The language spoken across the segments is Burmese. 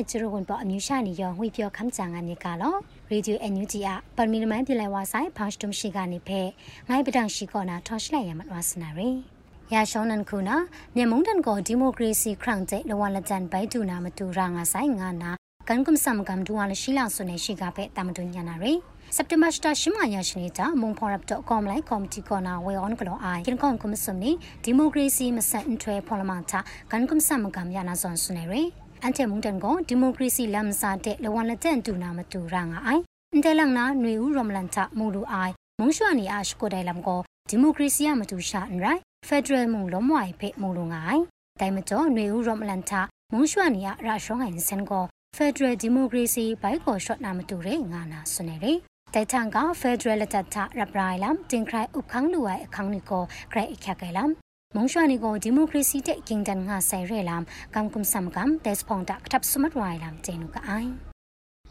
ရိုင်ကျရဝန်ပေါ်အမျိုးရှာနေရောငွေပြောခမ်းချန်ကနေကလောရေဒီယိုအန်ယူဂျီအပန်မီနမန်ပြလိုက်ဝါဆိုင်ဖောင်းစတုံရှိကနေဖဲငိုင်းပဒန့်ရှိကောနာထော်ရှလိုက်ရမတ်ဝါစနာရီရာရှောင်းနန်ခုနာမြန်မာတန်ကိုဒီမိုကရေစီခရန့်တဲ့လဝလကြန်ဘိုင်တူနာမတူရာငါဆိုင်ငါနာကန်ကွမ်ဆမ်ကမ်ဒူဝါလရှိလာဆုနေရှိကဖဲတမတူညာနာရီစက်တင်ဘာစတာရှမယာရှင်တာမုံဖော်ရပ်တော့ကောမ်လိုက်ကော်မတီကောနာဝေအွန်ကလောအိုင်ကင်ကွန်ကွမ်ဆမ်နီဒီမိုကရေစီမဆန်ထွဲဖော်လမန်တာကန်ကွမ်ဆမ်ကမ်ယာနာဇွန်ဆုနေရီ အန်တဲမုန်တန်ကိုဒီမိုကရေစီလမ်စာတဲ့လဝန်လက်တန်တူနာမတူရာငါအိုင်အန်တဲလန်နာနွေဦးရမလန်တာမူလူအိုင်မုံရွှာနီအားရှ်ကိုတိုင်လမ်ကိုဒီမိုကရေစီယမတူရှာန်ရိုင်ဖက်ဒရယ်မုံလုံးဝိုင်ဖေမူလူငိုင်တိုင်မကျော်နွေဦးရမလန်တာမုံရွှာနီအားရာရှောင်းဟိုင်စန်ကိုဖက်ဒရယ်ဒီမိုကရေစီဘိုက်ကိုရှော့နာမတူတဲ့ငါနာဆွနေတယ်တိုင်ထန်ကဖက်ဒရယ်လက်တထရပရိုင်လမ်တင်ခရိုင်ဥခန်းလူဝိုင်အခန်းနီကိုဂရိတ်အခက်ခဲလမ် မုံရွှာနီကိုဒီမိုကရေစီတဲ့ကင်တန်ငါဆိုင်ရဲလမ်ကမ်ကုမ်ဆမ်ကမ်တက်စဖုန်တာကတပ်စမတ်ဝိုင်လမ်ကျင်းနုကအိုင်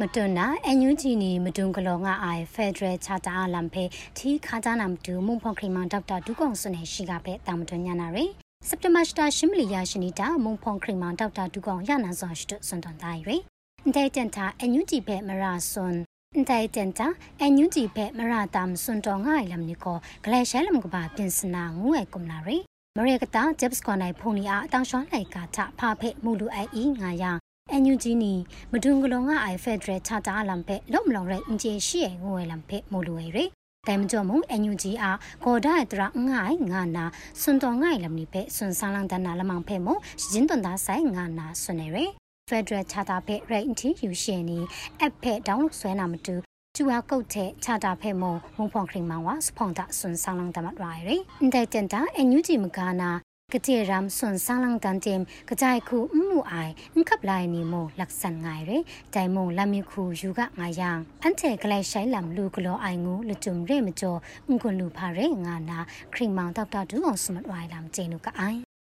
မတွနာအန်ယူဂျီနီမတွန်ကလောငါအိုင်ဖက်ဒရယ်ချာတာလမ်ဖေထီခါတာနမ်ဒူမုံဖော်ခရီမန်ဒေါက်တာဒူကောင်ဆွနေရှိကပဲတာမတွညာနာရီစက်တဘာစတာရှမလီယာရှင်နီတာမုံဖော်ခရီမန်ဒေါက်တာဒူကောင်ရနာဇွန်ရှတုစွန်တန်တိုင်းရီအန်တဲတန်တာအန်ယူဂျီပဲမရာဆွန်အန်တိုင်တန်တာအန်ယူဂျီပဲမရာတာမစွန်တော်ငါလမ်နီကိုဂလဲရှဲလမ်ကပါပြင်စနာငူဝဲကုမလာရီ မရေကတာဂျက်စ်ကွန်နိုင်ဖုန်နီအားအတောင်ရှွမ်းလိုက်ကာချဖာဖဲမူလူအိုင်အီငါယာအန်ယူဂျီနီမဒုံကလောငါအိုင်ဖက်ဒရယ်ချတာလမ်ဖဲလုံမလုံရဲအင်ဂျီရှိရဲ့ငွေလမ်ဖဲမူလူဝဲရီတိုင်မကျော်မုံအန်ယူဂျီအားကောဒါတရာငိုင်ငါနာစွန်တော်ငိုင်လမ်နီဖဲစွန်ဆန်းလန်တနာလမောင်ဖဲမိုရှင်တွန်သားဆိုင်ငါနာဆွနေရယ်ဖက်ဒရယ်ချတာဖဲရိတ်အန်တီယူရှင်နီအက်ဖဲဒေါင်းဆွဲနာမတူ ကျူဟာကုတ်တဲ့ချတာဖဲမုံမုံဖောင်ခရင်မောင်ဝါစဖောင်တာဆွန်ဆောင်လန်တမတ်ရိုင်ရီအန်တိုင်တန်တာအန်ယူဂျီမကာနာကတိရမ်ဆွန်ဆန်းလန်တန်တင်ကကြိုက်ခုအမှုအိုင်အင်ကပ်လိုက်နီမိုလက်ဆန်ငိုင်ရတိုင်မုံလမီခုယူကငါယံအန်တဲ့ကလိုက်ဆိုင်လမ်လူကလောအိုင်ငူလူတုံရဲမကျော်အင်ကွန်လူဖာရဲငါနာခရင်မောင်ဒေါက်တာဒူအောင်စမတ်ဝိုင်လမ်ကျင်းနုကအိုင်အန်ယူဂျီနီကိုရှီမိုင်နယ်ဝတ်တဲ့အင်တာနက်ကြော့နာငွေဘုံနေမစင်းနေချစင်ကတ်နန်နီဒူလန်ခရာကလောနာမုံလောမိုင်ငွေရှိကပဲတောင်တွန်းညာနာရယ်အန်ယူဂျီနီကိုရှီမိုင်နယ်ဝတ်တဲ့အင်တာနက်ကြော့နာငွေဘုံနေမစင်းနေချစင်ကတ်နန်နီလူလန်ခရာကလောနာမုံလောမိုင်ငါနာမတွမခိုင်ရှိကတဲ့လက်ချက်ဖာကြီးခရင်မာဦးထင်နေအောင်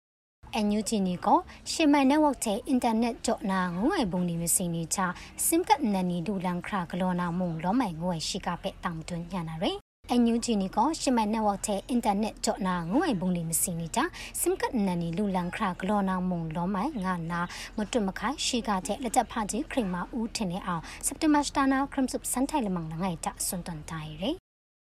စက်တဘာစတာနာခရမ်ဆုပ်စန်ထိုင်လမန်ငိုင်တာစွန်တန်တိုင်ရယ်အန်တေတာဒိုင်ဘုန်နီမစင်တာကိုစတာမစွန်တဲ့စတာခုလမန်မုံရွှဖေးအင်တာနက်ကြော်လူနာရယ်ရိုက်တင်ဂရရှာနီထရယ်ငွေဖေးကိုစွနာနောရကန်အန်ယူဂျီ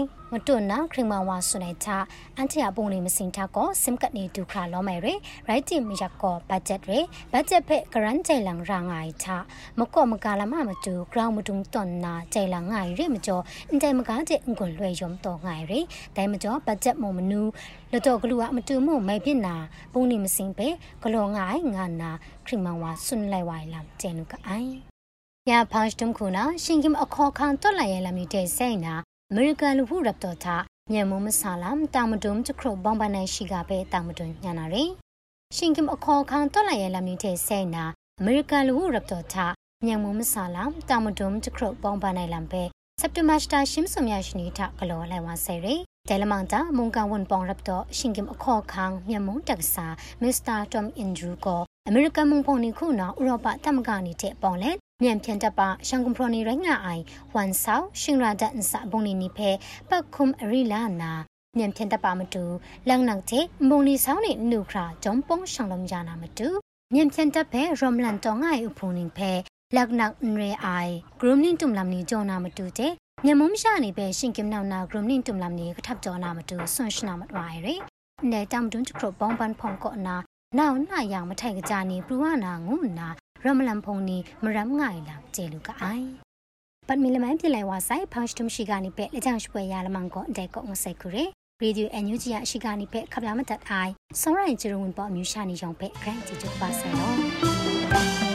တာအင်တာနက်တဲ့ဖုန်းလိုင်းနေပဲပတ်တွန်တာရိုင်ရယ်မတွနာခရမဝါဆုနေချအန်တီယာပုံနေမစင်တာကိုစင်ကတ်နေဒုခရာလောမဲရရိုက်တင်မရကောဘတ်ဂျက်ရဘတ်ဂျက်ဖက်ဂရန်ဂျိုင်လန်ရာငိုင်ချမကောမကလာမမတူဂရောင်းမတုံတွန်နာဂျိုင်လန်ငိုင်ရမကျော်အန်တိုင်မကားတဲ့အင်ကွန်လွယ်ယုံတော့ငိုင်ရဒိုင်မကျော်ဘတ်ဂျက်မမနူလတော့ဂလူအမတူမို့မိုင်ပြနာပုံနေမစင်ပဲဂလောငိုင်ငါနာခရမဝါဆွန်လိုက်ဝိုင်လမ်ကျဲနုကအိုင်ရဖာရှ်တုံခုနာရှင်ကင်အခေါ်ခံတွက်လိုက်ရလမီတဲ့စိတ်နာ အမေရိကန်လူဖို့ရပ်တော်ထားမြန်မုံမဆာလမ်တာမတုံချခရဘောင်ပနိုင်ရှိကပဲတာမတုံညာနာရီရှင်ကင်အခေါ်ခံတွက်လိုက်ရလမီတဲ့စိတ်နာအမေရိကန်လူဖို့ရပ်တော်ထားမြန်မုံမဆာလမ်တာမတုံချခရဘောင်ပနိုင်လမ်ပဲစက်တဘာစတာရှင်းစုံရရှိနေတာကလောလိုက်ဝါဆယ်ရီတဲလမန်တာမုန်ကန်ဝန်ပောင်ရပ်တော့ရှင်ကင်အခေါ်ခံမြန်မုံတက်ဆာမစ္စတာတမ်အင်ဒရူကိုအမေရိကန်မုန်ဖုန်နီခုနာဥရောပတမကနေတဲ့ပေါင်လက် မြန်ဖြန်တပ်ပါရှန်ကွန်ပရိုနီရိုင်းငါအိုင်ဝန်ဆောက်ရှင်ရာဒတ်အစဘုံနီနိဖဲပတ်ခုမ်အရီလာနာမြန်ဖြန်တပ်ပါမတူလန်နန်တဲ့မုံလီဆောင်နေနုခရာဂျုံပုံရှောင်းလုံးရနာမတူမြန်ဖြန်တပ်ဖဲရမ်လန်တောငိုင်ဥဖုန်နင်ဖဲလက်နက်ရေအိုင်ဂရုမနင်းတုံလမ်နီဂျောနာမတူတဲ့မြန်မုံရှာနေပဲရှင်ကင်နောင်နာဂရုမနင်းတုံလမ်နီကထပ်ကြောနာမတူဆွန်ရှနာမတွားရဲနေတမ်ဒွန်းချခရဘောင်ပန်ဖုံကောနာနောက်နှာយ៉ាងမထိုင်ကြနေပရဝနာငုနာ ရမလန်ဖုန်နီမရမ်ငိုင်လာကျေလူကအိုင်ပတ်မီလမန်ပြလိုက်ဝါဆိုင်ဖန်စတုံရှိကနေပဲလက်ချောင်ရွှဲရလမန်ကိုအတဲ့ကောငဆိုင်ခရဲရေဒီယိုအန်ယူဂျီအရှိကနေပဲခပလာမတတ်အိုင်စောရိုင်ဂျရဝန်ပေါ်အမျိုးရှာနေရောင်ပဲဂရန်တီတူပါဆန်တော့